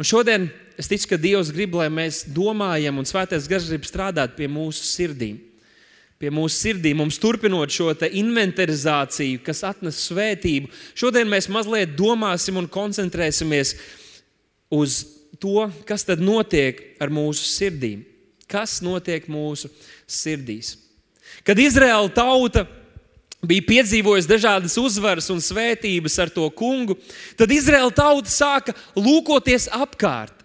Un šodien es ticu, ka Dievs grib, lai mēs domājam, un Svētais Gars grib strādāt pie mūsu sirdīm. Pie mūsu sirdīm, mums turpinot šo inventarizāciju, kas atnes svētību. Šodien mēs mazliet domāsim un koncentrēsimies uz to, kas tad notiek ar mūsu sirdīm. Kas notiek mūsu sirdīs? Kad Izraēla tauta bija piedzīvojusi dažādas uzvaras un svētības ar to kungu, tad Izraēla tauta sāka lūkoties apkārt.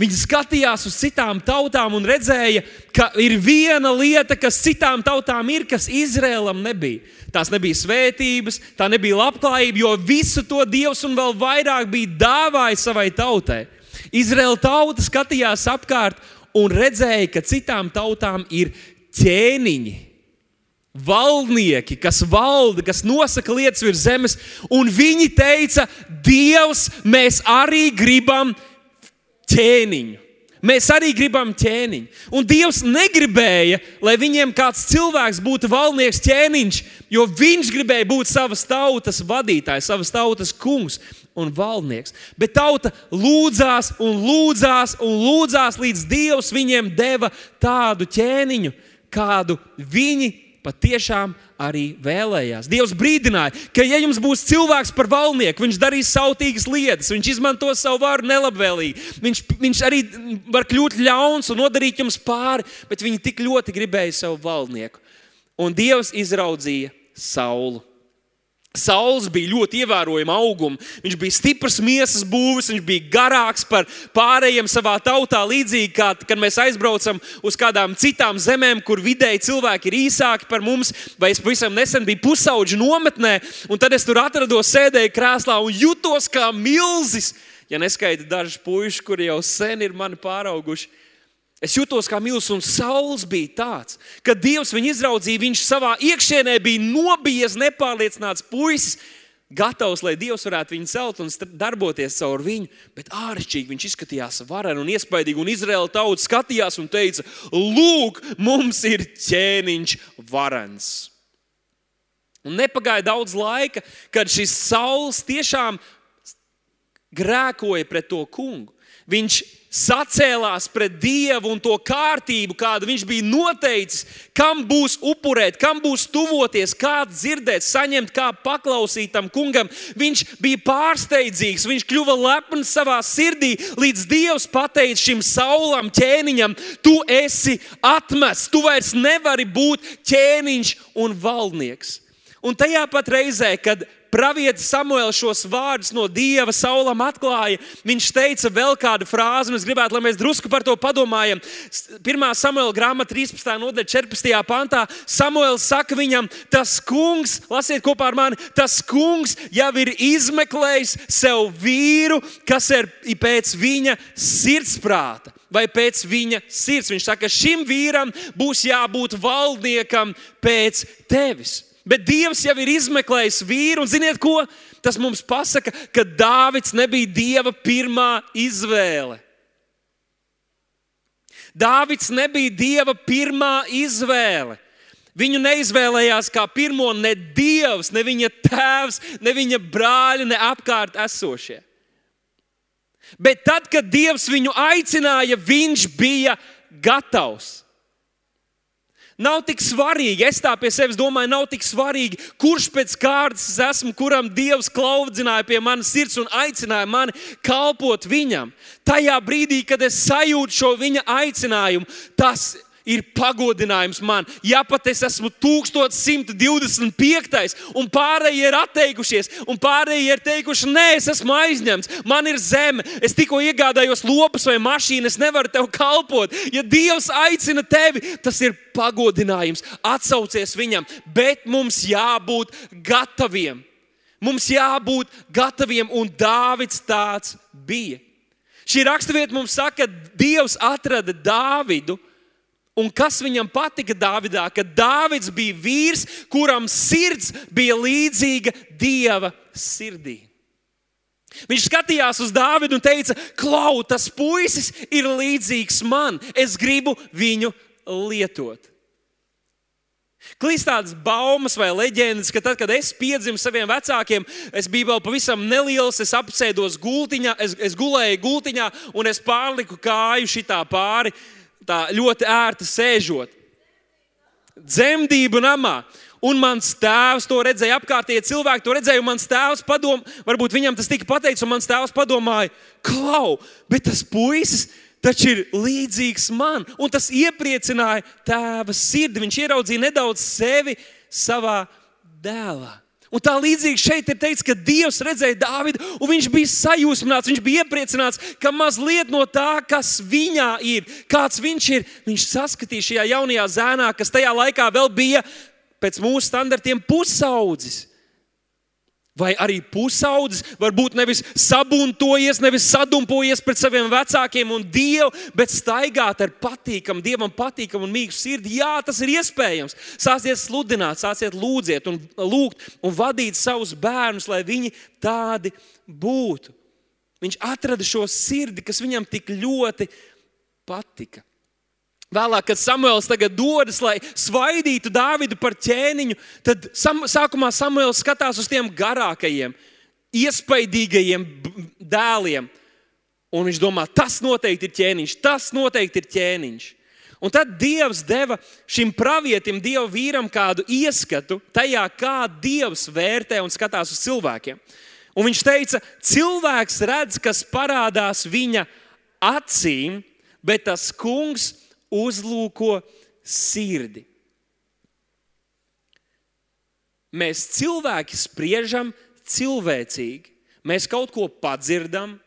Viņi skatījās uz citām tautām un redzēja, ka ir viena lieta, kas citām tautām ir, kas Izrēlam nebija. Tās nebija svētības, tā nebija labklājība, jo visu to Dievs un vēl vairāk bija dāvājis savai tautai. Izraēla tauta skatījās apkārt un redzēja, ka citām tautām ir ķēniņi valdnieki, kas valda, kas nosaka lietas virs zemes, un viņi teica, Dievs, mēs arī gribam ķēniņu. Mēs arī gribam ķēniņu. Un Dievs negribēja, lai viņiem kāds cilvēks būtu valdnieks ķēniņš, jo viņš gribēja būt savas tautas vadītājs, savas tautas kungs un valdnieks. Bet tauta lūdzās un lūdzās un lūdzās, līdz Dievs viņiem deva tādu ķēniņu, kādu viņi patiešām arī vēlējās. Dievs brīdināja, ka, ja jums būs cilvēks par valnieku, viņš darīs sautīgas lietas, viņš izmantos savu varu nelabvēlīgi, viņš, viņš arī var kļūt ļauns un nodarīt jums pāri, bet viņi tik ļoti gribēja savu valdnieku. Un Dievs izraudzīja Saulu. Sauls bija ļoti ievērojama auguma. Viņš bija stiprs miesas būvis, viņš bija garāks par pārējiem savā tautā. Līdzīgi kā kad mēs aizbraucam uz kādām citām zemēm, kur vidēji cilvēki ir īsāki par mums, vai es pavisam nesen biju pusauģu nometnē, un tad es tur atrados, sēdēju krēslā un jutos kā milzis. Ja neskaita daži puiši, kuri jau sen ir mani pārauguši, Es jutos kā mīlestības, un Sauls bija tāds, ka Dievs viņu izraudzīja. Viņš savā iekšienē bija nobijies, nepārliecināts puisis, gatavs, lai Dievs varētu viņu celt un darboties caur viņu. Bet āršķirīgi viņš izskatījās vareni un iespaidīgi, un Izraēla tauta skatījās un teica: Lūk, mums ir ķēniņš varens. Un nepagāja daudz laika, kad šis sauls tiešām grēkoja pret to kungu. Viņš sacēlās pret Dievu un to kārtību, kādu viņš bija noteicis, kam būs upurēt, kam būs tuvoties, kā dzirdēt, saņemt, kā paklausīt tam kungam. Viņš bija pārsteidzīgs, viņš kļuva lepns savā sirdī, līdz Dievs pateica šim saulam, ķēniņam, tu esi atmests, tu vairs nevari būt ķēniņš un valdnieks. Un tajā pat reizē, kad Pravietis Samuēls šos vārdus no Dieva saulam atklāja. Viņš teica vēl kādu frāzi, un es gribētu, lai mēs drusku par to padomājam. 1. Samuēla grāmata 13. nodaļa 14. pantā. Samuēls saka viņam, tas kungs, lasiet kopā ar mani, tas kungs jau ir izmeklējis sev vīru, kas ir pēc viņa sirdsprāta vai pēc viņa sirds. Viņš saka, šim vīram būs jābūt valdniekam pēc tevis. Bet Dievs jau ir izmeklējis vīru, un ziniet, ko tas mums pasaka, ka Dāvids nebija Dieva pirmā izvēle. Dāvids nebija Dieva pirmā izvēle. Viņu neizvēlējās kā pirmo ne Dievs, ne viņa tēvs, ne viņa brāļi, ne apkārt esošie. Bet tad, kad Dievs viņu aicināja, viņš bija gatavs. Nav tik svarīgi, es tā pie sevis domāju, nav tik svarīgi, kurš pēc kārtas es esmu, kuram Dievs klaudzināja pie manas sirds un aicināja mani kalpot viņam. Tajā brīdī, kad es sajūtu šo viņa aicinājumu, tas ir ir pagodinājums man. Ja pat es esmu 1125. un pārējie ir atteikušies, un pārējie ir teikuši, nē, es esmu aizņemts, man ir zeme, es tikko iegādājos lopus vai mašīnu, es nevaru tev kalpot. Ja Dievs aicina tevi, tas ir pagodinājums. Atsaucies viņam, bet mums jābūt gataviem. Mums jābūt gataviem, un Dāvids tāds bija. Šī raksturvieta mums saka, ka Dievs atrada Dāvidu Un kas viņam patika Dāvidā? Ka Dāvids bija vīrs, kuram sirds bija līdzīga Dieva sirdī. Viņš skatījās uz Dāvidu un teica, Klau, tas puisis ir līdzīgs man. Es gribu viņu lietot. Klīst tādas baumas vai leģendas, ka tad, kad es piedzimu saviem vecākiem, es biju vēl pavisam neliels, es apsēdos gultiņā, es, es gulēju gultiņā un es pārliku kāju šitā pāri, tā ļoti ērti sēžot. Dzemdību namā. Un mans tēvs to redzēja, apkārtējie cilvēki to redzēja, mans tēvs padomāja, varbūt viņam tas tika pateikts, un mans tēvs padomāja, klau, bet tas puisis taču ir līdzīgs man. Un tas iepriecināja tēva sirdi. Viņš ieraudzīja nedaudz sevi savā dēlā. Un tā līdzīgi šeit ir teikts, ka Dievs redzēja Dāvidu, un viņš bija sajūsmināts, viņš bija iepriecināts, ka mazliet no tā, kas viņā ir, kāds viņš ir, viņš saskatīja šajā jaunajā zēnā, kas tajā laikā vēl bija pēc mūsu standartiem pusaudzis. Vai arī pusaudzis, varbūt nevis sabuntojies, nevis sadumpojies pret saviem vecākiem un dievu, bet staigāt ar patīkamu, dievam patīkamu un mīgu sirdi. Jā, tas ir iespējams. Sāciet sludināt, sāciet lūdziet un lūgt un vadīt savus bērnus, lai viņi tādi būtu. Viņš atrada šo sirdi, kas viņam tik ļoti patika. Vēlāk, kad Samuēls dodas, lai svaidītu Dāvidu par ķēniņu, tad sam, sākumā Samuēls skatās uz tiem garākajiem, iespaidīgajiem dēliem. Un viņš domā, tas noteikti ir ķēniņš, tas noteikti ir ķēniņš. Un tad Dievs deva šim pravietim, Dieva vīram, kādu ieskatu tajā, kā Dievs vērtē un skatās uz cilvēkiem. Un viņš teica, cilvēks redz, kas parādās viņa acīm, bet tas kungs uzlūko sirdi. Mēs cilvēki spriežam cilvēcīgi. Mēs kaut ko padzirdam,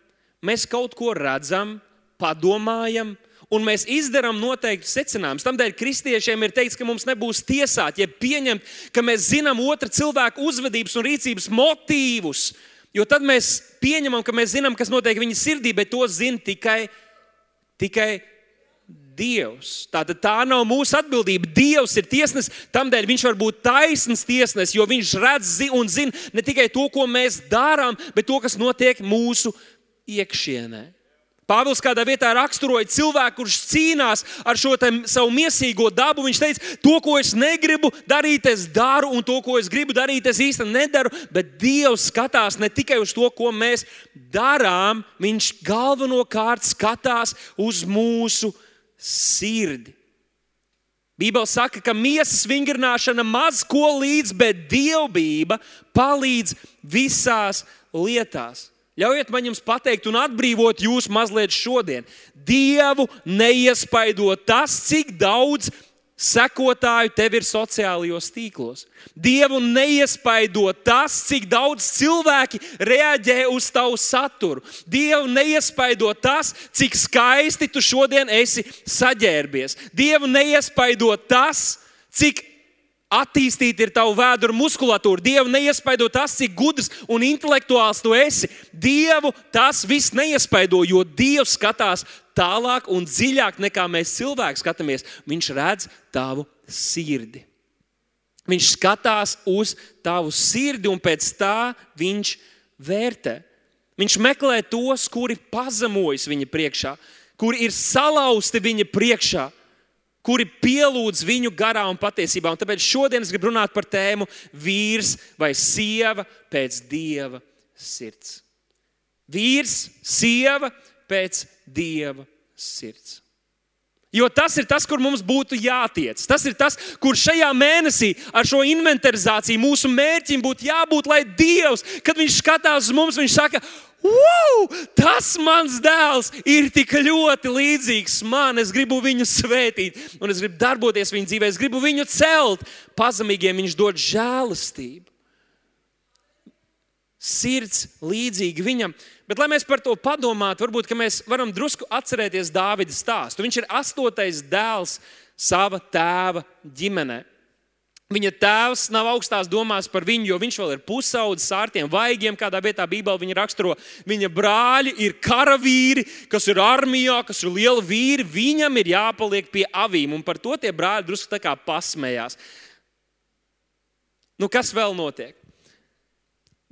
mēs kaut ko redzam, padomājam, un mēs izdarām noteiktu secinājumus. Tādēļ kristiešiem ir teikts, ka mums nebūs tiesāt, ja pieņemt, ka mēs zinām otra cilvēka uzvedības un rīcības motīvus. Jo tad mēs pieņemam, ka mēs zinām, kas notiek viņa sirdī, bet to zina tikai, tikai Dievs. Tātad tā nav mūsu atbildība. Dievs ir tiesnesis, tādēļ viņš var būt taisns tiesnesis, jo viņš redz un zina ne tikai to, ko mēs darām, bet to, kas notiek mūsu iekšienē. Pāvils kādā vietā raksturoja cilvēku, kurš cīnās ar šo savu mīsīgo dabu. Viņš teica, to, ko es negribu darīt, es daru, un to, ko es gribu darīt, es īstenībā nedaru. Bet Dievs skatās ne tikai uz to, ko mēs darām, Viņš galvenokārt skatās uz mūsu sirdi. Bībeli saka, ka miesas vingrināšana maz ko līdz, bet dievbijība palīdz visās lietās. Ļaujiet man jums pateikt un atbrīvot jūs mazliet šodien. Dievu neiespaido tas, cik daudz sekotāju tev ir sociālajos tīklos. Dievu neiespaido tas, cik daudz cilvēki reaģē uz tavu saturu. Dievu neiespaido tas, cik skaisti tu šodien esi saģērbies. Dievu neiespaido tas, cik attīstīta ir tava vēdera muskulatūra. Dievu neiespaido tas, cik gudrs un intelektuāls tu esi. Dievu tas viss neiespaido, jo Dievs skatās tālāk un dziļāk nekā mēs cilvēki skatāmies. Viņš redz tavu sirdi. Viņš skatās uz tavu sirdi un pēc tā viņš vērtē. Viņš meklē tos, kuri pazemojas viņa priekšā, kuri ir salauzti viņa priekšā kuri pielūdz viņu garā un patiesībā. Un tāpēc šodien es gribu runāt par tēmu vīrs vai sieva pēc dieva sirds. Vīrs, sieva pēc dieva sirds. Jo tas ir tas, kur mums būtu jātiec. Tas ir tas, kur šajā mēnesī ar šo inventarizāciju mūsu mērķim būtu jābūt, lai Dievs, kad Viņš skatās uz mums, Viņš saka, Wow! Tas mans dēls ir tik ļoti līdzīgs man. Es gribu viņu svētīt, un es gribu darboties viņa dzīvē, es gribu viņu celt. Pazemīgiem viņš dod žēlastību. Sirds līdzīga viņam. Bet, lai mēs par to padomātu, varbūt mēs varam drusku atcerēties Dāvida stāstu. Viņš ir astotais dēls sava tēva ģimenei. Viņa tēvs nav augstās domās par viņu, jo viņš vēl ir pusaudzis ar tiem vaigiem, kādā vietā Bībelē viņa raksturo. Viņa brāļi ir karavīri, kas ir armijā, kas ir lieli vīri. Viņam ir jāpaliek pie avīm, un par to tie brāļi drusku tā kā pasmējās. Nu, kas vēl notiek?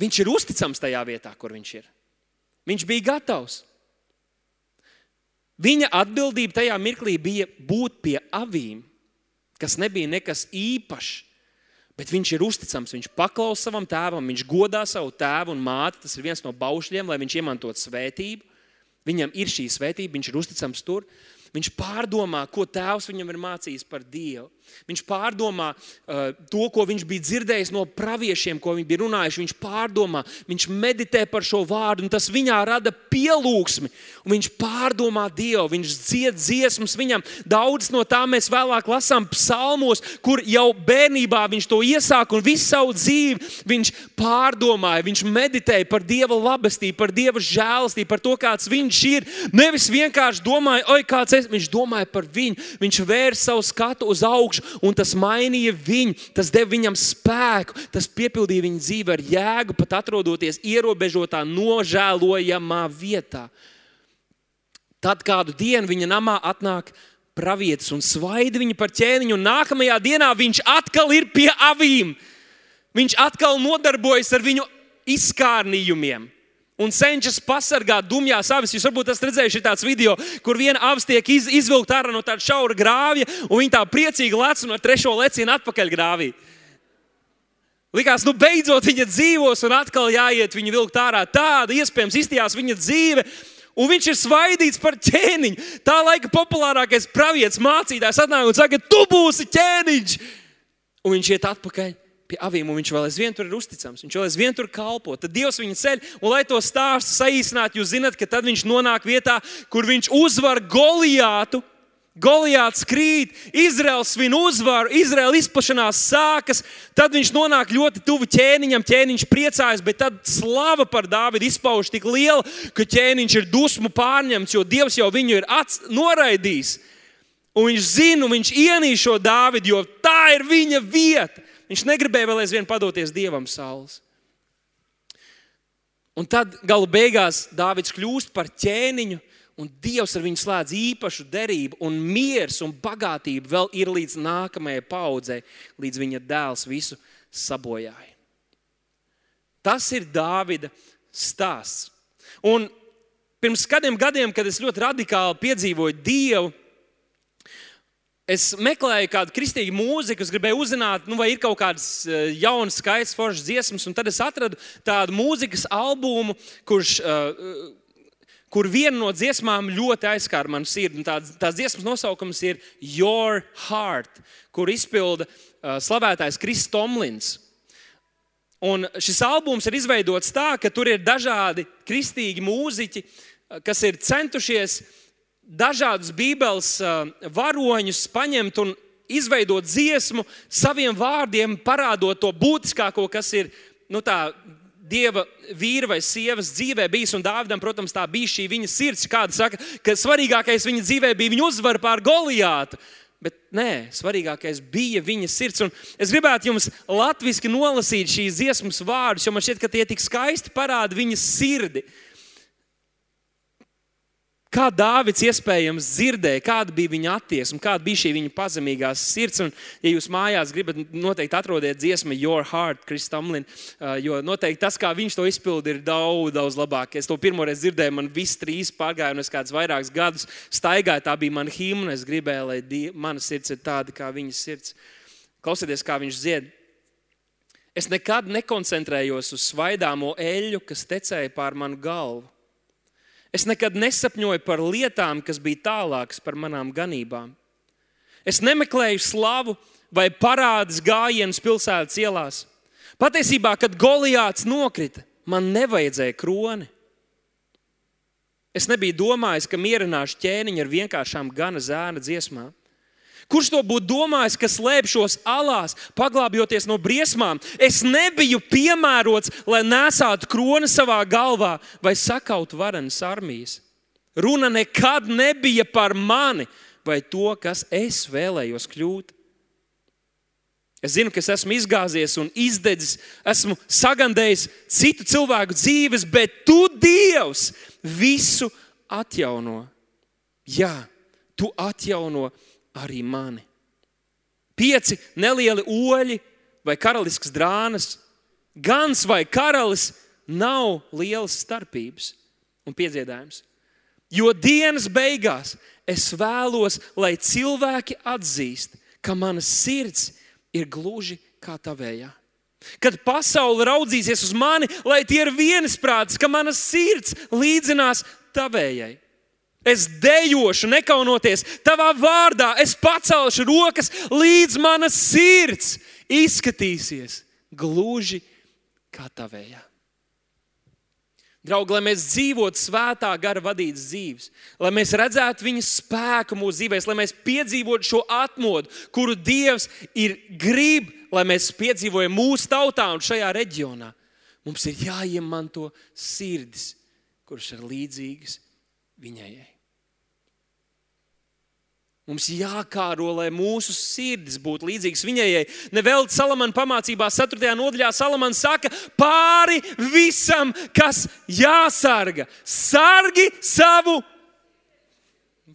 Viņš ir uzticams tajā vietā, kur viņš ir. Viņš bija gatavs. Viņa atbildība tajā mirklī bija būt pie avīm kas nebija nekas īpašs. Bet viņš ir uzticams, viņš paklausa savam tēvam, viņš godā savu tēvu un māti. Tas ir viens no baušļiem, lai viņš iemantotu svētību. Viņam ir šī svētība, viņš ir uzticams tur. Viņš pārdomā, ko tēvs viņam ir mācījis par Dievu. Viņš pārdomā uh, to, ko viņš bija dzirdējis no praviešiem, ko viņi bija runājuši. Viņš pārdomā, viņš meditē par šo vārdu, un tas viņā rada pielūgsmi. Viņš pārdomā Dievu, viņš dzied dziesmas viņam. Daudz no tām mēs vēlāk lasām psalmos, kur jau bērnībā viņš to iesāka un visu savu dzīvi viņš pārdomāja. Viņš meditēja par Dieva labestību, par Dieva žēlastību, par to, kāds viņš ir. Nevis vienkārši domāja, oi, kāds es. Viņš domāja par viņu. Viņš vērsa savu skatu uz augšu, un tas mainīja viņu. Tas deva viņam spēku, tas piepildīja viņa dzīvi ar jēgu, pat atrodoties ierobežotā, nožēlojamā vietā. Tad kādu dienu viņa namā atnāk pravietis un svaida viņu par ķēniņu, un nākamajā dienā viņš atkal ir pie avīm. Viņš atkal nodarbojas ar viņu izkārnījumiem un cenšas pasargāt dumjās avis. Jūs varbūt esat redzējuši tādu video, kur viena avis tiek iz, izvilkta ārā no tāda šaura grāvja, un viņa tā priecīgi lec un ar trešo lecienu atpakaļ grāvī. Likās, nu beidzot viņa dzīvos, un atkal jāiet viņa vilkt ārā. Tāda iespējams izstījās viņa dzīve. Un viņš ir svaidīts par ķēniņu. Tā laika populārākais pravietis, mācītājs atnāk un saka, tu būsi ķēniņš. Un viņš iet atpakaļ pie avīm, un viņš vēl aizvien tur ir uzticams. Viņš vēl aizvien tur kalpo. Tad Dievs viņu ceļ, un lai to stāstu saīsinātu, jūs zināt, ka tad viņš nonāk vietā, kur viņš uzvar Goliātu. Goliāts krīt, Izraels svin uzvaru, Izraels izplašanās sākas. Tad viņš nonāk ļoti tuvu ķēniņam, ķēniņš priecājas, bet tad slava par Dāvidu izpauž tik liela, ka ķēniņš ir dusmu pārņemts, jo Dievs jau viņu ir noraidījis. Un viņš zina, viņš ienīst šo Dāvidu, jo tā ir viņa vieta. Viņš negribēja vēl aizvien padoties dievam saules. Un tad gala beigās Dārvids kļūst par ķēniņu, un Dievs ar viņu slēdz īpašu derību, un miers un bagātība vēl ir līdz nākamajai paudzei, līdz viņa dēls visu sabojāja. Tas ir Dāvida stāsts. Un pirms kādiem gadiem, kad es ļoti radikāli piedzīvoju Dievu, Es meklēju kādu kristīgu mūziku, es gribēju uzzināt, nu, vai ir kaut kādas eh, jaunas, skaistas, foršas dziesmas, tad es atradu tādu mūzikas albumu, kurš, uh, kur viena no dziesmām ļoti aizskāra manu sirdi. Tās, tās dziesmas nosaukums ir Your Heart, kur izpilda uh, slavētājs Kris Tomlins. Un šis albums ir izveidots tā, ka tur ir dažādi kristīgi mūziķi, kas ir centušies uh, dažādus Bībeles varoņus paņemt un izveidot dziesmu saviem vārdiem, parādot to būtiskāko, kas ir nu, tā, dieva vīra vai sievas dzīvē bijis. Un Dāvidam, protams, tā bija šī viņa sirds. Kāda saka, ka svarīgākais viņa dzīvē bija viņa uzvara pār Goliātu. Bet nē, svarīgākais bija viņa sirds. Un es gribētu jums latviešu nolasīt šīs dziesmas vārdus, jo man šķiet, ka tie tik skaisti parāda viņas sirdi. Uh, Kā Dāvids iespējams dzirdēja, kāda bija viņa attieksme, kāda bija šī viņa pazemīgā sirds. Un, ja jūs mājās gribat, noteikti atrodiet dziesmu Your Heart, Kristamlin, jo noteikti tas, kā viņš to izpildīja, ir daudz, daudz labāk. Es to pirmoreiz dzirdēju, man viss trīs pārgāja, un es kādus vairākus gadus staigāju. Tā bija mana himna. Es gribēju, lai die, mana sirds ir tāda kā viņas sirds. Klausieties, kā viņš dzied. Es nekad nekoncentrējos uz svaidāmo eļļu, kas tecēja pār manu galvu Es nekad nesapņoju par lietām, kas bija tālākas par manām ganībām. Es nemeklēju slavu vai parādus gājienus pilsētas ielās. Patiesībā, kad Goliāts nokrita, man nevajadzēja kroni. Es nebiju domājis, ka mierināšu ķēniņu ar vienkāršām gana zēna dziesmām. Kurš to būtu domājis, ka slēpšos alās, paglābjoties no briesmām? Es nebiju piemērots, lai nesātu kroni savā galvā vai sakautu varenas armijas. Runa nekad nebija par mani vai to, kas es vēlējos kļūt. Es zinu, ka es esmu izgāzies un izdedzis, esmu sagandējis citu cilvēku dzīves, bet tu, Dievs, visu atjauno. Jā, tu atjauno arī mani. Pieci nelieli oļi vai karalisks drānas, gans vai karalis nav lielas starpības un piedziedājums. Jo dienas beigās es vēlos, lai cilvēki atzīst, ka mana sirds ir gluži kā tavējā. Kad pasaule raudzīsies uz mani, lai tie ir viensprāts, ka mana sirds līdzinās tavējai. Es dejošu, nekaunoties tavā vārdā, es pacelšu rokas, līdz mana sirds izskatīsies gluži kā tavējā. Draugi, lai mēs dzīvotu svētā gara vadītas dzīves, lai mēs redzētu viņa spēku mūsu dzīvēm, lai mēs piedzīvotu šo atmodu, kuru Dievs ir grib, lai mēs piedzīvojam mūsu tautā un šajā reģionā. Mums ir jāiemanto sirdis, kuras ir līdzīgas viņai. Mums jākāro, lai mūsu sirdis būtu līdzīgas viņai. Nevēl Salamana pamācībā, 4. nodaļā, Salamana saka, pāri visam, kas jāsarga, sargi savu.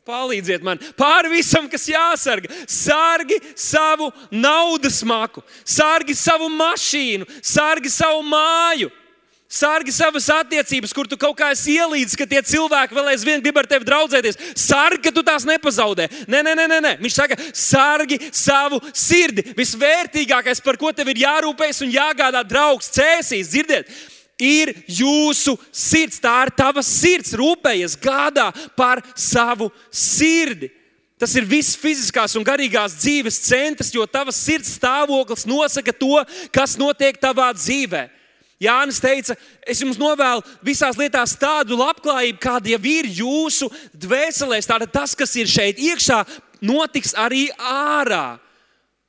Palīdziet man, pāri visam, kas jāsarga, sargi savu naudas maku, sargi savu mašīnu, sargi savu māju. Sargi savas attiecības, kur tu kaut kā esi ielīdzis, ka tie cilvēki vēl aizvien grib ar tevi draudzēties. Sargi, ka tu tās nepazaudē. Nē, nē, nē, nē. Viņš saka, sargi savu sirdi. Visvērtīgākais, par ko tev ir jārūpējas un jāgādā, draugs, cēsīs, dzirdiet, ir jūsu sirds. Tā ir tava sirds. Rūpējies, gādā par savu sirdi. Tas ir viss fiziskās un garīgās dzīves centrs, jo tavs sirds stāvoklis nosaka to, kas notiek tavā dzīvēm. Jānis teica, es jums novēlu visās lietās tādu labklājību, kāda jau ir jūsu dvēselēs. Tātad tas, kas ir šeit iekšā, notiks arī ārā.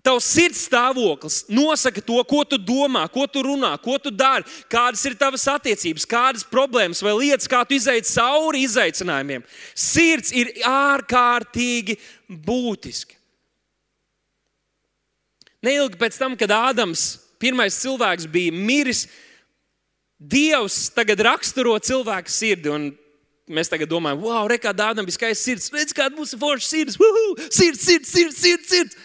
Tavs sirds stāvoklis nosaka to, ko tu domā, ko tu runā, ko tu dari, kādas ir tavas attiecības, kādas problēmas vai lietas, kā tu izai cauri izaicinājumiem. Sirds ir ārkārtīgi būtiski. Neilgi pēc tam, kad Ādams, pirmais cilvēks, bija miris, Dievs tagad raksturo cilvēku sirdi. Mēs tagad domājam, wow, re, kāda Ādam bija skaista sirds. Redz, kāda mums ir forša sirds. Uhu, sirds, sirds, sirds, sirds, sirds.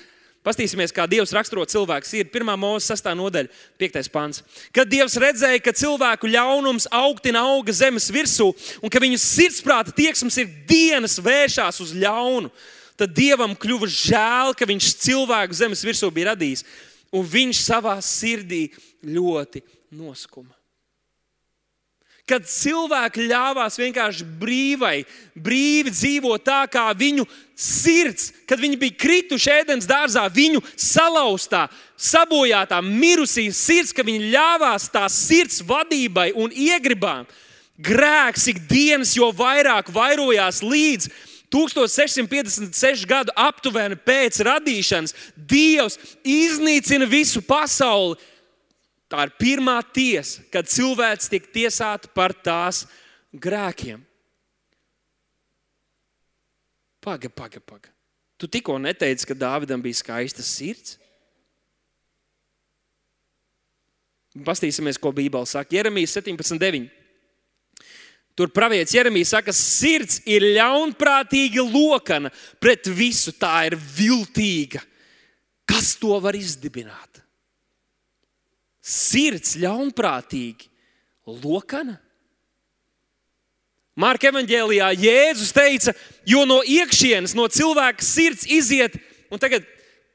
Pastīsimies, kā Dievs raksturo cilvēku sirdi. Pirmā mūzika, sastāvā nodaļa, piektais pāns. Kad Dievs redzēja, ka cilvēku ļaunums augtina auga zemes virsū un ka viņu sirdsprāta tieksmes ir dienas vēršās uz ļaunu, tad Dievam kļuva žēl, ka viņš cilvēku zemes virsū bija radījis. Un viņš savā sirdī ļoti noskuma kad cilvēki ļāvās vienkārši brīvai, brīvi dzīvot tā, kā viņu sirds, kad viņi bija krituši ēdienas dārzā, viņu salauztā, sabojātā, mirusī sirds, ka viņi ļāvās tās sirds vadībai un iegribām. Grēks ikdienas jo vairāk vairojās līdz 1656 gadu aptuveni pēc radīšanas. Dievs iznīcina visu pasauli Tā ir pirmā tiesa, kad cilvēks tiek tiesāts par tās grēkiem. Paga, paga, paga. Tu tikko neteici, ka Dāvidam bija skaista sirds. Pastīsimies, ko Bībele saka. Jeremijas 17,9. Tur pravietis Jeremijs saka, ka sirds ir ļaunprātīga lokana pret visu, tā ir viltīga. Kas to var izdibināt? Sirds ļaunprātīgi lokana. Marka evanģēlijā Jēzus teica, jo no iekšienes, no cilvēka sirds iziet, un tagad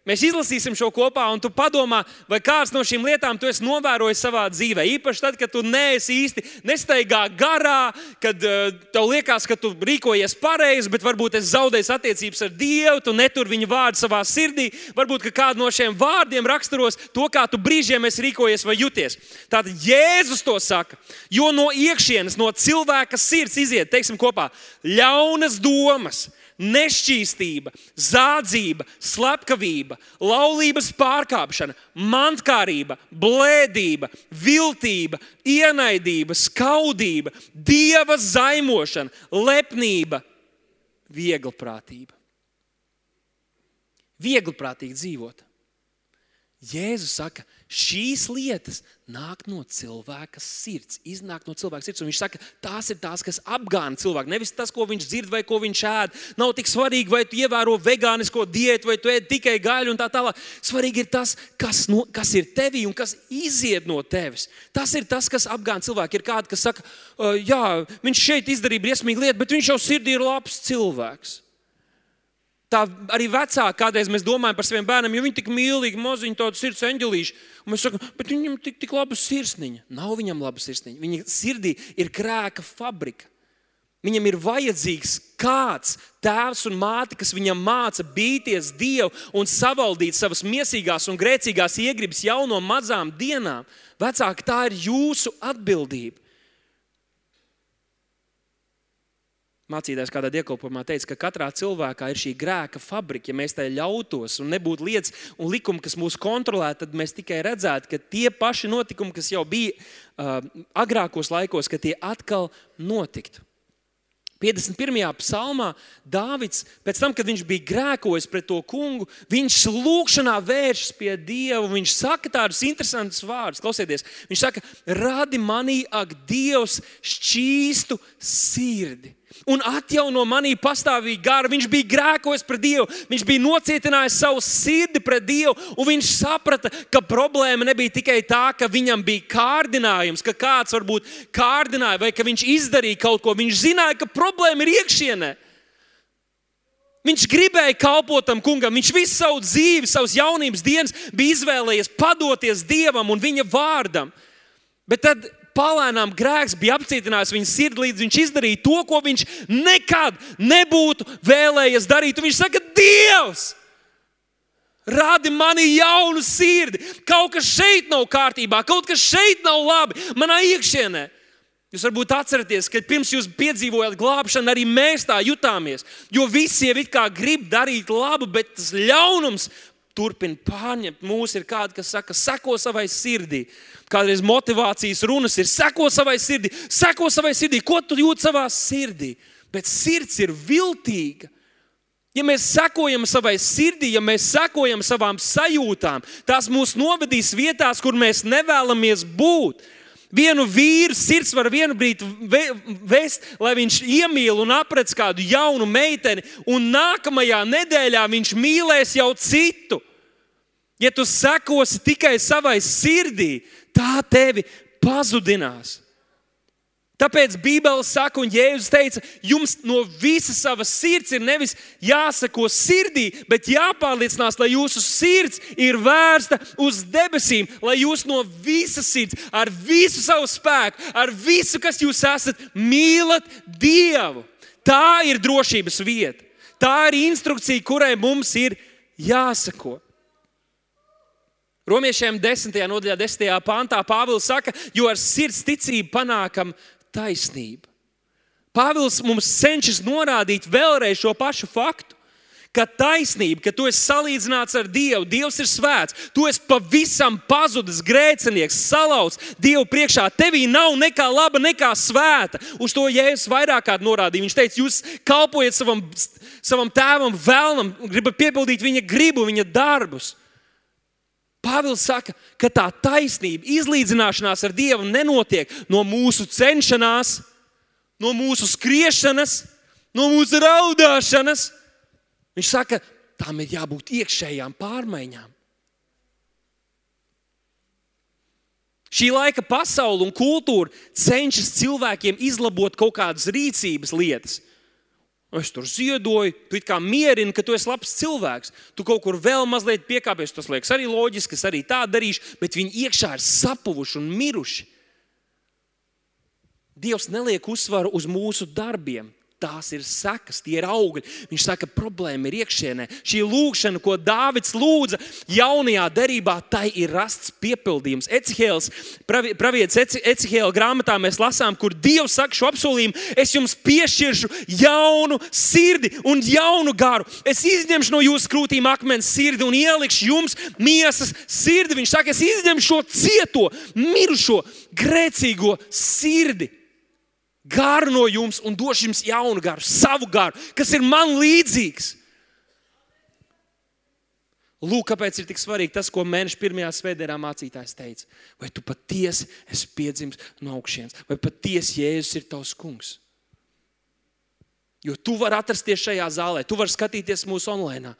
Mēs izlasīsim šo kopā, un tu padomā, vai kāds no šīm lietām tu esi novērojis savā dzīvē. Īpaši tad, kad tu neesi īsti nesteigā garā, kad uh, tev liekas, ka tu rīkojies pareizi, bet varbūt esi zaudējis attiecības ar Dievu, tu netur viņa vārdu savā sirdī. Varbūt kādu no šiem vārdiem raksturos to, kā tu brīžiem esi rīkojies vai jūties. Tātad Jēzus to saka, jo no iekšienes, no cilvēka sirds iziet, teiksim, kopā ļaunas domas nešķīstība, zādzība, slepkavība, laulības pārkāpšana, mantkārība, blēdība, viltība, ienaidība, skaudība, dieva zaimošana, lepnība, vieglprātība. Vieglprātīgi dzīvot. Jēzus saka, šīs lietas nāk no cilvēka sirds, iznāk no cilvēka sirds. Viņš saka, tās ir tās, kas apgāna cilvēku. Nevis tas, ko viņš dzird vai ko viņš ēd. Nav tik svarīgi, vai tu ievēro vegānisko diētu, vai tu ēd tikai gaļu un tā tālāk. Svarīgi ir tas, kas, no, kas ir tevī un kas iziet no tevis. Tas ir tas, kas apgāna cilvēku. Ir kādi, kas saka, jā, viņš šeit izdarīja briesmīgu lietu, bet viņš jau sirdī ir labs cilvēks. Tā arī vecāki kādreiz mēs domājam par saviem bērniem, jo viņi tik mīlīgi, maziņi, tādu sirds eņģelīši. Un mēs sakām, bet viņam tik, tik laba sirsniņa. Nav viņam laba sirsniņa. Viņa sirdī ir grēka fabrika. Viņam ir vajadzīgs kāds tēvs un māte, kas viņam māca bīties Dievu un savaldīt savas mīsīgās un grēcīgās iegribas jau no mazām dienām. Vecāki, tā ir jūsu atbildība. Mācītājs kādā dievkalpojumā teica, ka katrā cilvēkā ir šī grēka fabrika. Ja mēs tai ļautos un nebūtu lietas un likumi, kas mūs kontrolē, tad mēs tikai redzētu, ka tie paši notikumi, kas jau bija uh, agrākos laikos, ka tie atkal notiktu. 51. psalmā Dāvids, pēc tam, kad viņš bija grēkojis pret to kungu, viņš lūgšanā vēršas pie Dieva. Viņš saka tādus interesantus vārdus, klausieties. Viņš saka, radi manī, ak, Dievs, šķīstu sirdi un atjauno manī pastāvīgi garu. Viņš bija grēkojis pret Dievu, viņš bija nocietinājis savu sirdi pret Dievu, un viņš saprata, ka problēma nebija tikai tā, ka viņam bija kārdinājums, ka kāds varbūt kārdināja, vai ka viņš izdarīja kaut ko. Viņš zināja, ka problēma ir iekšienē. Viņš gribēja kalpot tam kungam. Viņš visu savu dzīvi, savas jaunības dienas bija izvēlējies padoties Dievam un viņa vārdam. Bet tad palēnām grēks bija apcietinājis viņa sirdi, līdz viņš izdarīja to, ko viņš nekad nebūtu vēlējies darīt. Un viņš saka, Dievs! Rādi manī jaunu sirdi. Kaut kas šeit nav kārtībā, kaut kas šeit nav labi manā iekšienē. Jūs varbūt atceraties, ka pirms jūs piedzīvojāt glābšanu, arī mēs tā jutāmies. Jo visi jau it kā grib darīt labu, bet tas ļaunums turpina pārņemt mūsu. Ir kādi, kas saka, seko savai sirdī. Kādreiz motivācijas runas ir seko savai sirdī, seko savai sirdī, ko tu jūti savā sirdī. Bet sirds ir viltīga. Ja mēs sekojam savai sirdī, ja mēs sekojam savām sajūtām, tās mūs novedīs vietās, kur mēs nevēlamies būt. Vienu vīru sirds var vienu brīdi vest, lai viņš iemīl un aprec kādu jaunu meiteni, un nākamajā nedēļā viņš mīlēs jau citu. Ja tu sekosi tikai savai sirdī, tā tevi pazudinās. Tāpēc Bībele saka, un Jēzus teica, jums no visas savas sirds ir nevis jāsako sirdī, bet jāpārliecinās, lai jūsu sirds ir vērsta uz debesīm, lai jūs no visas sirds, ar visu savu spēku, ar visu, kas jūs esat, mīlat Dievu. Tā ir drošības vieta. Tā ir instrukcija, kurai mums ir jāsako. Romiešiem 10. nodaļā, 10. pāntā Pāvils saka, jo ar sirds ticību panākam taisnību. Pāvils mums cenšas norādīt vēlreiz šo pašu faktu. Ka taisnība, ka tu esi salīdzināts ar Dievu, Dievs ir svēts, tu esi pavisam pazudis, grēcinieks, salauzts Dievu priekšā. Tevī nav nekā laba, nekā svēta. Uz to Jēzus vairāk kārt norādīja. Viņš teica, jūs kalpojat savam, savam tēvam, vēlnam, gribat piepildīt viņa gribu, viņa darbus. Pāvils saka, ka tā taisnība, izlīdzināšanās ar Dievu nenotiek no mūsu cenšanās, no mūsu skriešanas, no mūsu raudāšanas. Viņš saka, tam ir jābūt iekšējām pārmaiņām. Šī laika pasaule un kultūra cenšas cilvēkiem izlabot kaut kādas rīcības lietas. Es tur ziedoju, tu kā mierini, ka tu esi labs cilvēks. Tu kaut kur vēl mazliet piekāpies. Tas liekas arī loģiski, es arī tā darīšu, bet viņi iekšā ir sapuvuši un miruši. Dievs neliek uzsvaru uz mūsu darbiem. Tās ir sekas, tie ir augļi. Viņš saka, problēma ir iekšienē. Šī lūkšana, ko Dāvids lūdza jaunajā derībā, tai ir rasts piepildījums. Ecihēls, pravietis Ecihēla grāmatā mēs lasām, kur Dievs saka šo apsolījumu: Es jums piešķiršu jaunu sirdi un jaunu garu. Es izņemšu no jūsu krūtīm akmens sirdi un ielikšu jums miesas sirdi. Viņš saka, es izņemšu šo cieto, mirušo, grēcīgo sirdi garu no jums un došu jums jaunu garu, savu garu, kas ir man līdzīgs. Lūk, kāpēc ir tik svarīgi tas, ko mēneša pirmajā svētdienā mācītājs teica. Vai tu patiesi esi piedzimis no augšas, vai patiesi Jēzus ir tavs kungs? Jo tu vari atrasties šajā zālē, tu vari skatīties mūsu online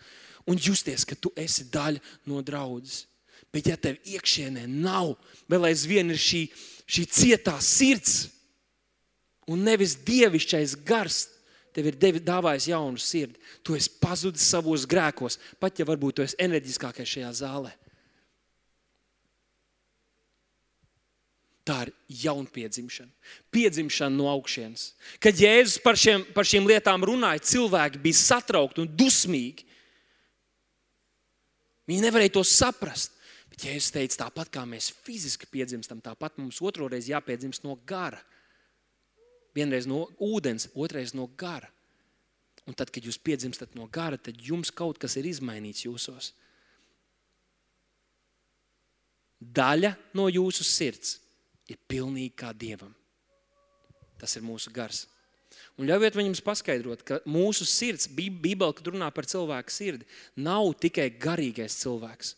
un justies, ka tu esi daļa no draudzes. Bet, ja tev iekšienē nav, vēl aizvien ir šī, šī cietā sirds, un nevis dievišķais gars tev ir devi, dāvājis jaunu sirdi. Tu esi pazudis savos grēkos, pat ja varbūt tu esi enerģiskākais šajā zālē. Tā ir jaunpiedzimšana, piedzimšana no augšas. Kad Jēzus par, šiem, par šīm lietām runāja, cilvēki bija satraukti un dusmīgi. Viņi nevarēja to saprast. Bet Jēzus teica, tāpat kā mēs fiziski piedzimstam, tāpat mums otru reizi jāpiedzimst no gara. Vienreiz no ūdens, otrreiz no gara. Un tad, kad jūs piedzimstat no gara, tad jums kaut kas ir izmainīts jūsos. Daļa no jūsu sirds ir pilnīgi kā dievam. Tas ir mūsu gars. Un ļaujiet man jums paskaidrot, ka mūsu sirds, Bībelē, kad runā par cilvēku sirdi, nav tikai garīgais cilvēks,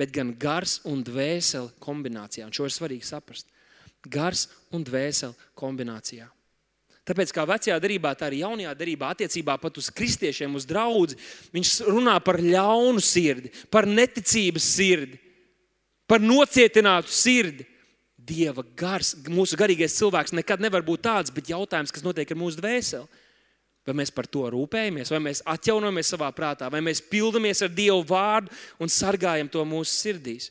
bet gan gars un dvēsele kombinācijā. Un šo ir svarīgi saprast. Gars un dvēsele kombinācijā. Tāpēc, kā vecajā darbā, tā arī jaunajā darbā, attiecībā pat uz kristiešiem, uz draugu, viņš runā par ļaunu sirdi, par neticības sirdi, par nocietinātu sirdi. Dieva gars, mūsu garīgais cilvēks nekad nevar būt tāds, bet jautājums, kas notiek ar mūsu dvēseli. Vai mēs par to rūpējamies, vai mēs atjaunojamies savā prātā, vai mēs pildamies ar Dievu vārdu un sargājam to mūsu sirdīs.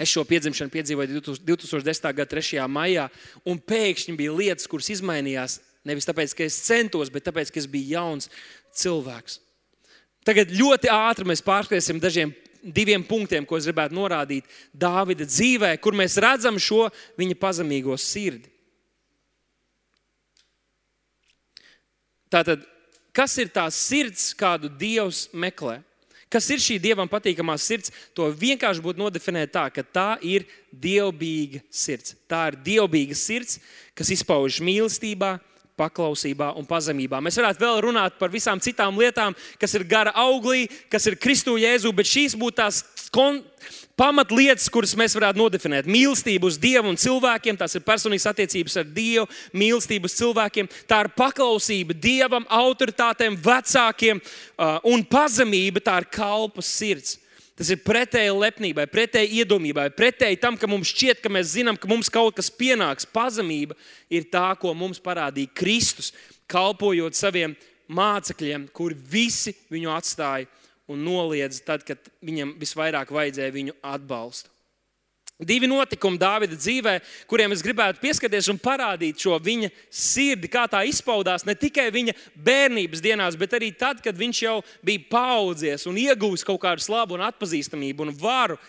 Es šo piedzimšanu piedzīvoju 2010. gada 3. maijā, un pēkšņi bija lietas, kuras izmainījās. Nevis tāpēc, ka es centos, bet tāpēc, ka es biju jauns cilvēks. Tagad ļoti ātri mēs pārskriesim dažiem diviem punktiem, ko es gribētu norādīt Dāvida dzīvē, kur mēs redzam šo viņa pazemīgo sirdi. Tātad, kas ir tā sirds, kādu Dievs meklē? Kas ir šī dievam patīkamā sirds? To vienkārši būtu nodefinēt tā, ka tā ir dievbijīga sirds. Tā ir dievbijīga sirds, kas izpaužas mīlestībā, paklausībā un pazemībā. Mēs varētu vēl runāt par visām citām lietām, kas ir gara auglī, kas ir Kristu Jēzu, bet šīs būtu tās pamatlietas, kuras mēs varētu nodefinēt. Mīlestība uz Dievu un cilvēkiem, tās ir personīgas attiecības ar Dievu, mīlestība uz cilvēkiem, tā ir paklausība Dievam, autoritātēm, vecākiem un pazemība, tā ir kalpas sirds. Tas ir pretēji lepnībai, pretēji iedomībai, pretēji tam, ka mums šķiet, ka mēs zinām, ka mums kaut kas pienāks. Pazemība ir tā, ko mums parādīja Kristus, kalpojot saviem mācekļiem, kuri visi viņu atstāja un noliedza tad, kad viņam visvairāk vajadzēja viņu atbalstu. Divi notikumi Dāvida dzīvē, kuriem es gribētu pieskarties un parādīt šo viņa sirdi, kā tā izpaudās ne tikai viņa bērnības dienās, bet arī tad, kad viņš jau bija paudzies un ieguvis kaut kādu slavu un atpazīstamību un varu.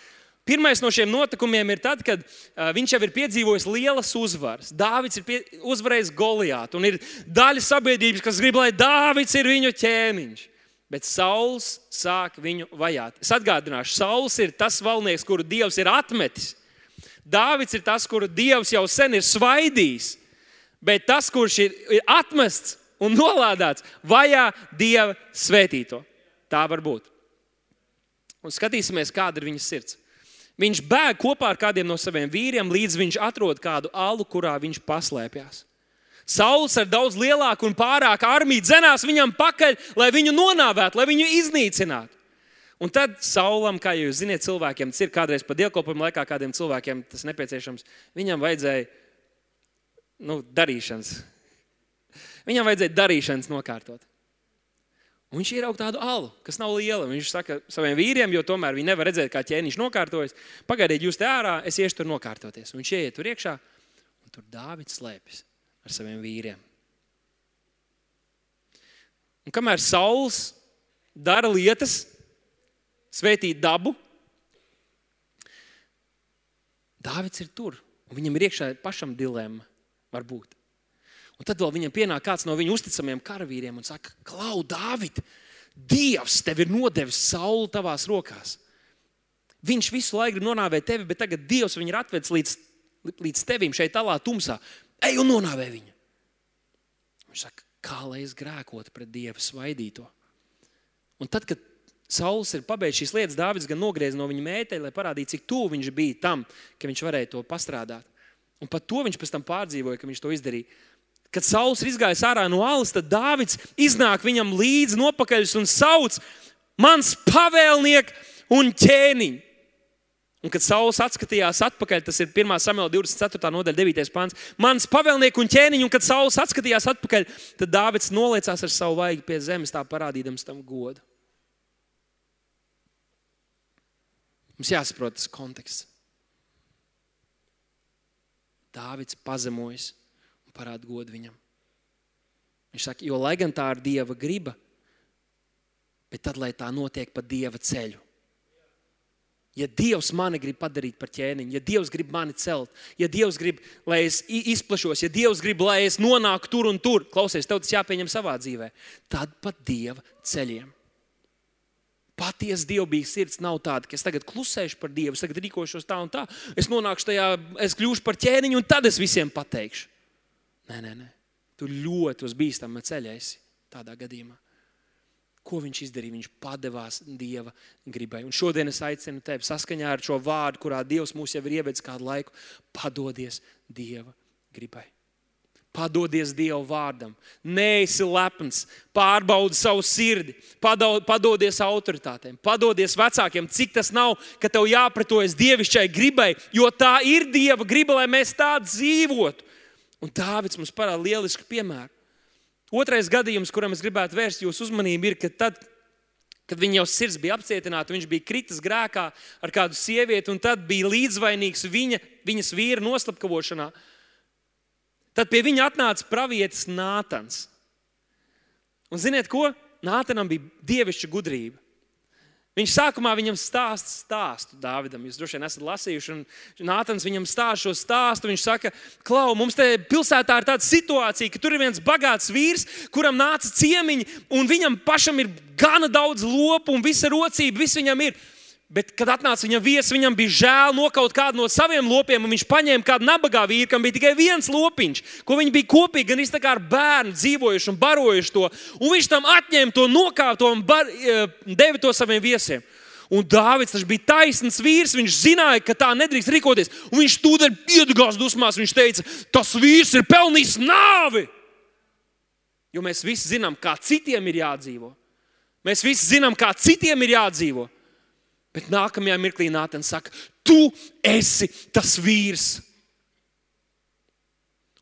Pirmais no šiem notikumiem ir tad, kad viņš jau ir piedzīvojis lielas uzvaras. Dāvids ir pie, uzvarējis Goliātu, un ir daļa sabiedrības, kas grib, lai Dāvids ir viņu ķēniņš. Bet Sauls sāk viņu vajāt. Es atgādināšu, Sauls ir tas valnieks, kuru Dievs ir atmetis. Dāvids ir tas, kuru Dievs jau sen ir svaidījis. Bet tas, kurš ir, ir atmests un nolādēts, vajā Dieva svētīto. Tā var būt. Un skatīsimies, kāda ir viņa sirds. Viņš bēg kopā ar kādiem no saviem vīriem, līdz viņš atrod kādu alu, kurā viņš paslēpjas. Sauls ar daudz lielāku un pārāku armiju dzenās viņam pakaļ, lai viņu nonāvētu, lai viņu iznīcinātu. Un tad saulam, kā jūs zināt, cilvēkiem tas ir kādreiz pat dievkalpojuma laikā, kādiem cilvēkiem tas nepieciešams. Viņam vajadzēja nu, darīšanas. Viņam vajadzēja darīšanas nokārtot. Un viņš ierauga tādu alu, kas nav liela. Viņš saka saviem vīriem, jo tomēr viņi nevar redzēt, kā ķēniņš nokārtojas. Pagaidiet, jūs te ārā, es iešu tur nokārtoties. Un viņš ieiet tur iekšā, un tur Dāvids slēpjas ar saviem vīriem. Un kamēr Sauls dara lietas, svētīt dabu, Dāvids ir tur. Viņam ir iekšā pašam dilemma, varbūt. Un tad vēl viņam pienāk kāds no viņa uzticamiem karavīriem un saka, Klau, Dāvid, Dievs tev ir nodevis sauli tavās rokās. Viņš visu laiku nonāvēt tevi, bet tagad Dievs viņu ir atvedis līdz, līdz tevim šeit, tālā tumsā. Ej un nonāvē viņu. Viņš saka, kā lai es grēkotu pret Dievu svaidīto. Un tad, kad Sauls ir pabeidzis šīs lietas, Dārvids gan nogrieza no viņa mēteļa, lai parādītu, cik tuvu viņš bija tam, ka viņš varēja to pastrādāt. Un pat to viņš pēc tam pārdzīvoja, ka viņš to izdarīja. Kad Sauls ir izgājis ārā no alas, tad Dārvids iznāk viņam līdzi nopakaļ un sauc: Mans pavēlnieks un ķēniņš! Un kad Sauls atskatījās atpakaļ, tas ir 1. samuēlā 24. nodaļa, 9. pāns. Mans pavēlnieks un ķēniņš, un kad Sauls atskatījās atpakaļ, tad Dāvids noliecās ar savu vaigu pie zemes, tā parādīdams tam godu. Mums jāsaprot tas konteksts. Dāvids pazemojas un parāda godu viņam. Viņš saka, jo lai gan tā ir dieva griba, bet tad, lai tā notiek pa dieva ceļu. Ja Dievs mani grib padarīt par ķēniņu, ja Dievs grib mani celt, ja Dievs grib, lai es izplašos, ja Dievs grib, lai es nonāku tur un tur, klausies, tev tas jāpieņem savā dzīvē, tad pa Dieva ceļiem. Patiesa dievbijīga sirds nav tāda, ka es tagad klusēšu par Dievu, es tagad rīkošos tā un tā, es nonākšu tajā, es kļūšu par ķēniņu un tad es visiem pateikšu. Nē, nē, nē. tu ļoti uz bīstama ceļa esi tādā gadījumā. Ko viņš izdarīja? Viņš padevās Dieva gribai. Un šodien es aicinu tevi saskaņā ar šo vārdu, kurā Dievs mūs jau ir ievedis kādu laiku, padodies Dieva gribai. Padodies Dieva vārdam, neesi lepns, pārbaudi savu sirdi, padodies autoritātēm, padodies vecākiem, cik tas nav, ka tev jāpratojas dievišķai gribai, jo tā ir Dieva griba, lai mēs tā dzīvotu. Un Dāvids mums parāda lielisku piemēru. Otrais gadījums, kuram es gribētu vērst jūsu uzmanību, ir, ka tad, kad viņa jau sirds bija apcietināta, viņš bija kritis grēkā ar kādu sievieti, un tad bija līdzvainīgs viņa, viņas vīra noslapkavošanā. Tad pie viņa atnāca pravietis Nātans. Un ziniet, ko? Nātanam bija dievišķa gudrība. Viņš sākumā viņam stāsta stāstu Dāvidam. Jūs droši vien esat lasījuši, un Nātans viņam stāsta šo stāstu. Viņš saka, Klau, mums te pilsētā ir tāda situācija, ka tur ir viens bagāts vīrs, kuram nāca ciemiņi, un viņam pašam ir gana daudz lopu un visa rocība, viss viņam ir. Bet, kad atnāca viņa viesis, viņam bija žēl nokaut kādu no saviem lopiem, un viņš paņēma kādu nabagā vīru, kam bija tikai viens lopiņš, ko viņi bija kopīgi, gan izteikti ar bērnu dzīvojuši un barojuši to. Un viņš tam atņēma to nokāpto un bar, e, deva to saviem viesiem. Un Dārvids bija taisns vīrs. Viņš zināja, ka tā nedrīkst rīkoties. Un viņš tūdaļ iedegās dusmās. Viņš teica, tas vīrs ir pelnījis nāvi. Jo mēs visi zinām, kā citiem ir jādzīvo. Mēs visi zinām, kā citiem ir jādzīvo. Bet nākamajā mirklī Nātans saka, tu esi tas vīrs.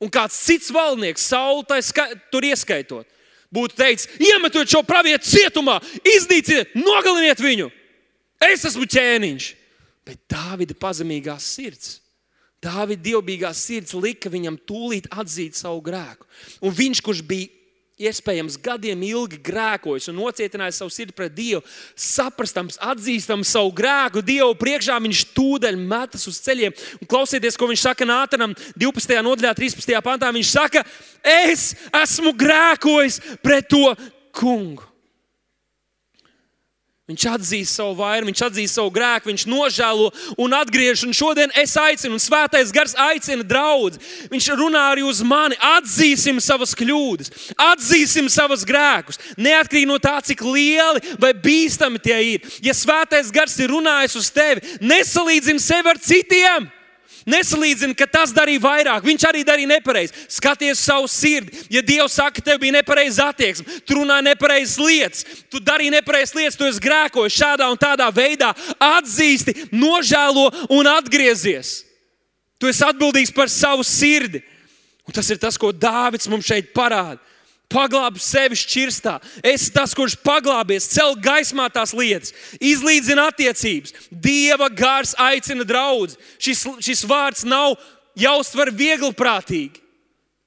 Un kāds cits valdnieks, Saula, tur ieskaitot, būtu teicis, iemetot šo pravietu cietumā, iznīciniet, nogaliniet viņu. Es esmu ķēniņš. Bet Dāvida pazemīgā sirds, Dāvida dievbijīgā sirds lika viņam tūlīt atzīt savu grēku. Un viņš, kurš bija iespējams gadiem ilgi grēkojis un nocietinājis savu sirdi pret Dievu, saprastams, atzīstams savu grēku Dievu priekšā, viņš tūdaļ metas uz ceļiem. Un klausieties, ko viņš saka Nātanam 12. nodaļā, 13. pantā. Viņš saka, es esmu grēkojis pret to kungu. Viņš atzīst savu vainu, viņš atzīst savu grēku, viņš nožēlo un atgriežas. Un šodien es aicinu, un Svētais Gars aicina draugus. Viņš runā arī uz mani. Atzīsim savas kļūdas, atzīsim savus grēkus. Neatkarīgi no tā, cik lieli vai bīstami tie ir. Ja Svētais Gars ir runājis uz tevi, nesalīdzini sevi ar citiem. Nesalīdzini, ka tas darīja vairāk. Viņš arī darīja nepareizi. Skaties savu sirdi. Ja Dievs saka, ka tev bija nepareiza attieksme, tu runāji nepareizas lietas, tu darīji nepareizas lietas, tu esi grēkojis šādā un tādā veidā, atzīsti, nožēlo un atgriezies. Tu esi atbildīgs par savu sirdi. Un tas ir tas, ko Dāvids mums šeit parāda paglāb sevi šķirstā. Es esmu tas, kurš paglābies, cel gaismā tās lietas, izlīdzina attiecības. Dieva gars aicina draugus. Šis, šis vārds nav jāuztver viegli prātīgi.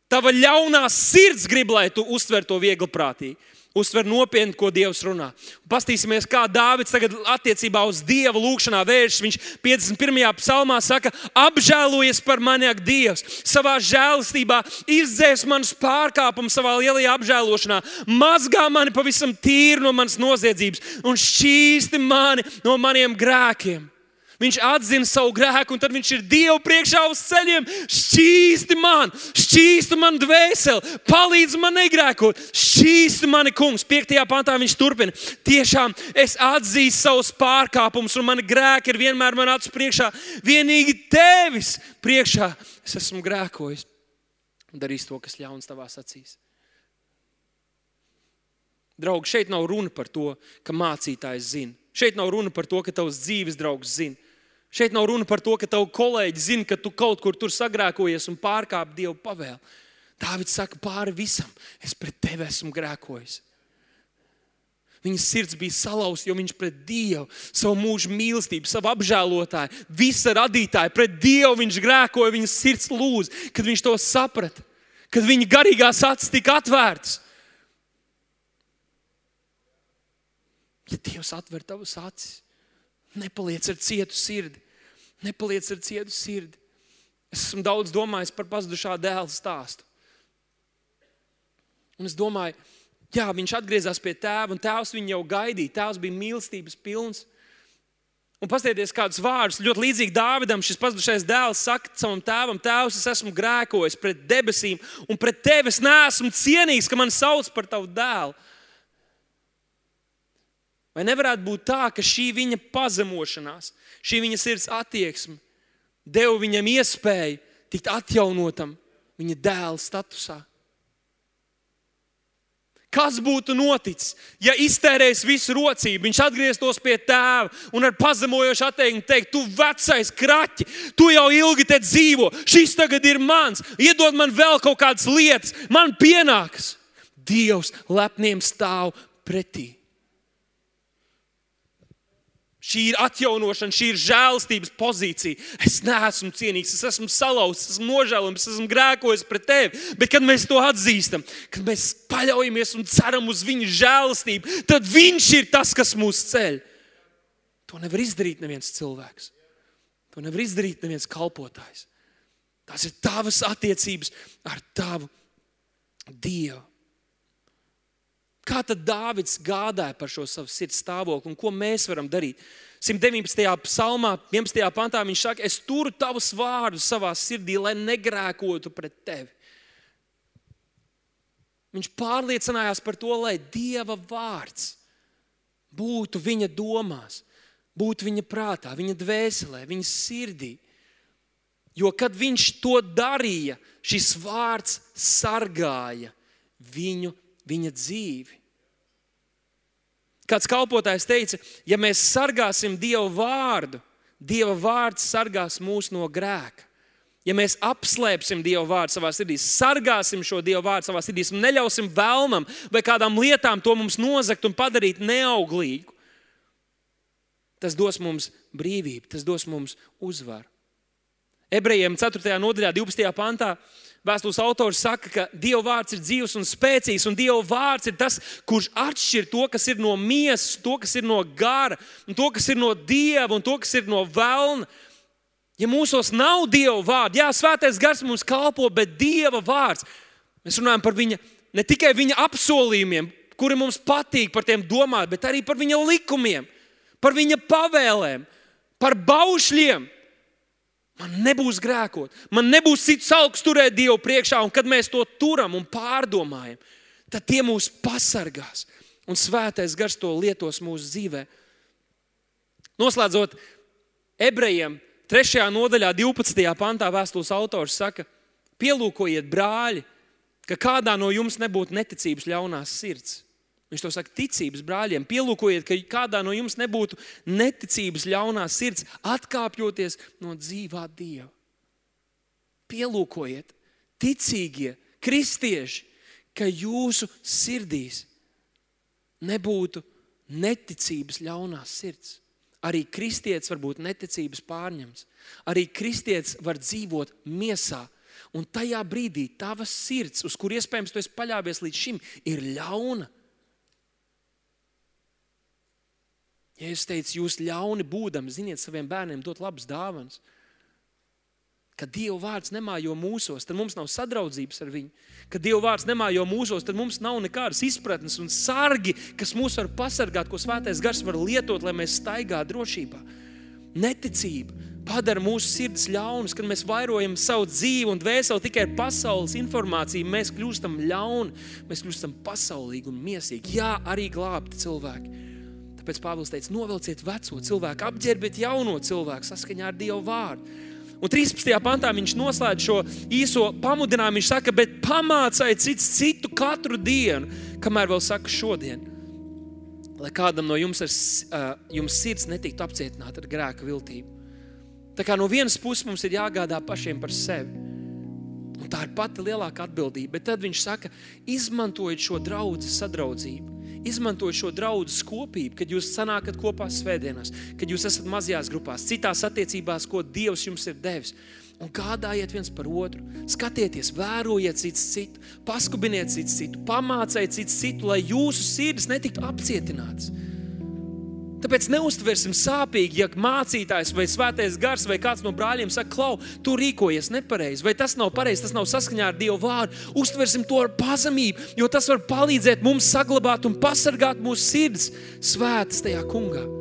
Tava ļaunā sirds grib, lai tu uztver to viegli prātīgi uztver nopietni, ko Dievs runā. Pastīsimies, kā Dārvids tagad attiecībā uz Dieva lūgšanā vēršas. Viņš 51. psalmā saka, apžēlojies par mani, ak, Dievs, savā žēlastībā, izdzēs manus pārkāpumus savā lielajā apžēlošanā, mazgā mani pavisam tīru no manas noziedzības un šķīsti mani no maniem grēkiem. Viņš atzina savu grēku, un tad viņš ir Dieva priekšā uz ceļiem. Šķīsti man, šķīsti man dvēseli, palīdzi man negrēkot, šķīsti mani kungs. Piektajā pantā viņš turpina. Tiešām es atzīstu savus pārkāpumus, un mani grēki ir vienmēr man acu priekšā. Vienīgi tevis priekšā es esmu grēkojis un darījis to, kas ļauns tavās acīs. Draugi, šeit nav runa par to, ka mācītājs zina. Šeit nav runa par to, ka tavs dzīves draugs zina. Šeit nav runa par to, ka tavu kolēģi zina, ka tu kaut kur tur sagrēkojies un pārkāp Dieva pavēli. Dāvids saka, pāri visam, es pret tevi esmu grēkojis. Viņa sirds bija salauzta, jo viņš pret Dievu, savu mūža mīlestību, savu apžēlotāju, visa radītāju, pret Dievu viņš grēkoja, viņas sirds lūdz, kad viņš to saprata, kad viņa garīgās acis tika atvērtas. Ja Dievs atver tavas acis, nepaliec ar cietu sirdi, nepaliec ar cietu sirdi. Es esmu daudz domājis par pazudušā dēla stāstu. Un es domāju, jā, viņš atgriezās pie tēva, un tēvs viņu jau gaidīja. Tēvs bija mīlestības pilns. Un paskatieties, kādus vārdus ļoti līdzīgi Dāvidam šis pazudušais dēls saka savam tēvam: Tēvs, es esmu grēkojis pret debesīm, un pret tevi es neesmu cienīgs, ka man sauc par tavu dēlu. Vai nevarētu būt tā, ka šī viņa pazemošanās, šī viņa sirds attieksme deva viņam iespēju tikt atjaunotam viņa dēla statusā? Kas būtu noticis, ja iztērējis visu rocību, viņš atgrieztos pie tēva un ar pazemojošu attieksmi teikt, tu vecais kraķi, tu jau ilgi te dzīvo, šis tagad ir mans, iedod man vēl kaut kādas lietas, man pienāks. Dievs lepniem stāv pretī. Šī ir atjaunošana, šī ir žēlastības pozīcija. Es neesmu cienīgs, es esmu salauzts, esmu nožēlojams, es esmu grēkojis pret tevi. Bet, kad mēs to atzīstam, kad mēs paļaujamies un ceram uz viņa žēlastību, tad viņš ir tas, kas mūs ceļ. To nevar izdarīt neviens cilvēks. To nevar izdarīt neviens kalpotājs. Tās ir tavas attiecības ar tavu Dievu. Kā tad Dāvids gādāja par šo savu sirds stāvokli un ko mēs varam darīt? 119. psalmā, 11. pantā viņš saka, es turu tavus vārdus savā sirdī, lai negrēkotu pret tevi. Viņš pārliecinājās par to, lai Dieva vārds būtu viņa domās, būtu viņa prātā, viņa dvēselē, viņa sirdī. Jo kad viņš to darīja, šis vārds sargāja viņu viņa dzīvi. Kāds kalpotājs teica, ja mēs sargāsim Dieva vārdu, Dieva vārds sargās mūs no grēka. Ja mēs apslēpsim Dieva vārdu savā sirdī, sargāsim šo Dieva vārdu savā sirdī neļausim vēlmam vai kādām lietām to mums nozagt un padarīt neauglīgu, tas dos mums brīvību, tas dos mums uzvaru. Ebrejiem 4. nodaļā, 12. pantā Vēstules autors saka, ka Dieva vārds ir dzīves un spēcīgs, un Dieva vārds ir tas, kurš atšķir to, kas ir no miesas, to, kas ir no gara, to, kas ir no Dieva un to, kas ir no velna. Ja mūsos nav Dieva vārda, jā, svētais gars mums kalpo, bet Dieva vārds, mēs runājam par viņa, ne tikai viņa apsolījumiem, kuri mums patīk par tiem domāt, bet arī par viņa likumiem, par viņa pavēlēm, par baušļiem Man nebūs grēkot, man nebūs cits augs turēt Dievu priekšā, un kad mēs to turam un pārdomājam, tad tie mūs pasargās. Un svētais gars to lietos mūsu dzīvē. Noslēdzot, ebrejiem 3. nodaļā, 12. pantā vēstules autors saka, pielūkojiet, brāļi, ka kādā no jums nebūtu neticības ļaunās sirds. Viņš to saka ticības brāļiem. Pielūkojiet, ka kādā no jums nebūtu neticības ļaunā sirds, atkāpjoties no dzīvā Dieva. Pielūkojiet, ticīgie, kristieši, ka jūsu sirdīs nebūtu neticības ļaunās sirds. Arī kristietis var būt neticības pārņemts. Arī kristietis var dzīvot miesā. Un tajā brīdī tavs sirds, uz kur iespējams tu esi paļāvies līdz šim, ir ļauna. Ja es teicu, jūs ļauni būdami, ziniet saviem bērniem dot labas dāvanas, kad Dieva vārds nemājo mūsos, tad mums nav sadraudzības ar viņu. Kad Dieva vārds nemājo mūsos, tad mums nav nekādas izpratnes un sargi, kas mūs var pasargāt, ko svētais gars var lietot, lai mēs staigātu drošībā. Neticība padara mūsu sirdis ļaunas, kad mēs vairojam savu dzīvi un dvēseli tikai ar pasaules informāciju. Mēs kļūstam ļauni, mēs kļūstam pasaulīgi un miesīgi. Jā, arī glābti cilvēki. Tāpēc Pāvils teica, novelciet veco cilvēku, apģērbiet jauno cilvēku saskaņā ar Dieva vārdu. Un 13. pantā viņš noslēdz šo īso pamudinājumu. Viņš saka, bet pamācājiet cits citu katru dienu, kamēr vēl saka šodien. Lai kādam no jums, ar, jums sirds netiktu apcietināta ar grēka viltību. Tā kā no vienas puses mums ir jāgādā pašiem par sevi. Un tā ir pati lielākā atbildība. Bet tad viņš saka, izmantojiet šo draugu sadraudzību. Izmantojiet šo draugu kopību, kad jūs sanākat kopā svētdienās, kad jūs esat mazajās grupās, citās attiecībās, ko Dievs jums ir devis. Un gādājiet viens par otru, skatieties, vērojiet citu, citu paskubiniet citu, citu pamāciet citu, citu, lai jūsu sirds netiktu apcietināts. Tāpēc neustversim sāpīgi, ja mācītājs vai svētais gars vai kāds no brāļiem saka, klau, tu rīkojies nepareizi, vai tas nav pareizi, tas nav saskaņā ar Dieva vārdu. Uztversim to ar pazemību, jo tas var palīdzēt mums saglabāt un pasargāt mūsu sirds svētas tajā kungā.